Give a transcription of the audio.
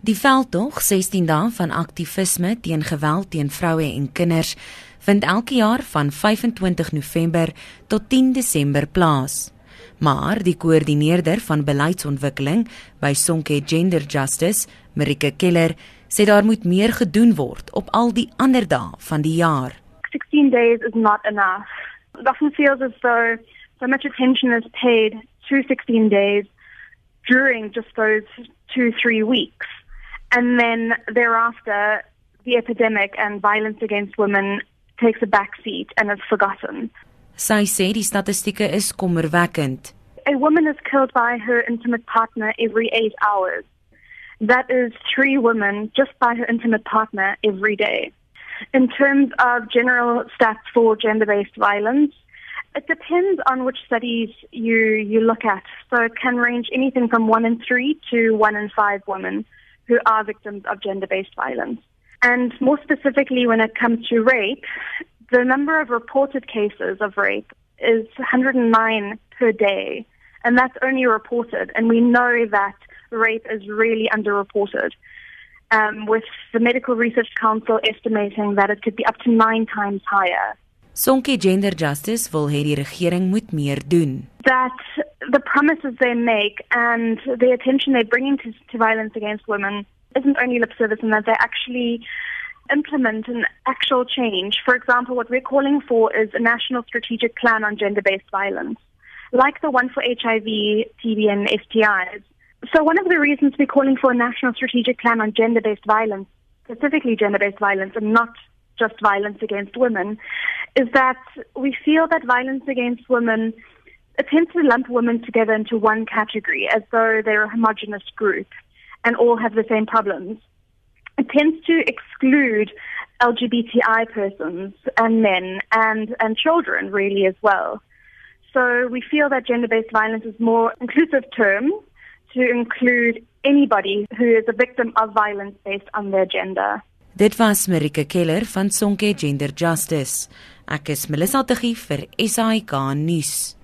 Die veldtog 16 dae van aktivisme teen geweld teen vroue en kinders vind elke jaar van 25 November tot 10 Desember plaas. Maar die koördineerder van beleidsontwikkeling by Sonke Gender Justice, Marika Keller, sê daar moet meer gedoen word op al die ander dae van die jaar. 16 days is not enough. It often feels as though so much attention is paid to 16 days during just those two, three weeks. And then thereafter, the epidemic and violence against women takes a backseat and is forgotten. Sy sê die statistieke is kommerwekkend. A woman is killed by her intimate partner every 8 hours. That is 3 women just by her intimate partner every day. In terms of general stats for gender-based violence, it depends on which studies you you look at. So it can range anything from 1 in 3 to 1 in 5 women who are victims of gender-based violence. And more specifically when it comes to rape, the number of reported cases of rape is 109 per day. And that's only reported. And we know that rape is really underreported. Um, with the Medical Research Council estimating that it could be up to nine times higher. Sonke Gender Justice wil hê die regering moet meer doen. That the promises they make and the attention they bring into to violence against women isn't only lip service and that they actually implement an actual change. For example, what we're calling for is a national strategic plan on gender-based violence, like the one for HIV, TB and STIs. So one of the reasons we're calling for a national strategic plan on gender-based violence, specifically gender-based violence and not just violence against women, is that we feel that violence against women attempts to lump women together into one category as though they're a homogenous group and all have the same problems. It tends to exclude LGBTI persons and men and, and children really as well. So we feel that gender-based violence is more inclusive term to include anybody who is a victim of violence based on their gender. Dit was Marika Keller van Sonke Gender Justice. Ek is Melissa Tuggie vir SAK nuus.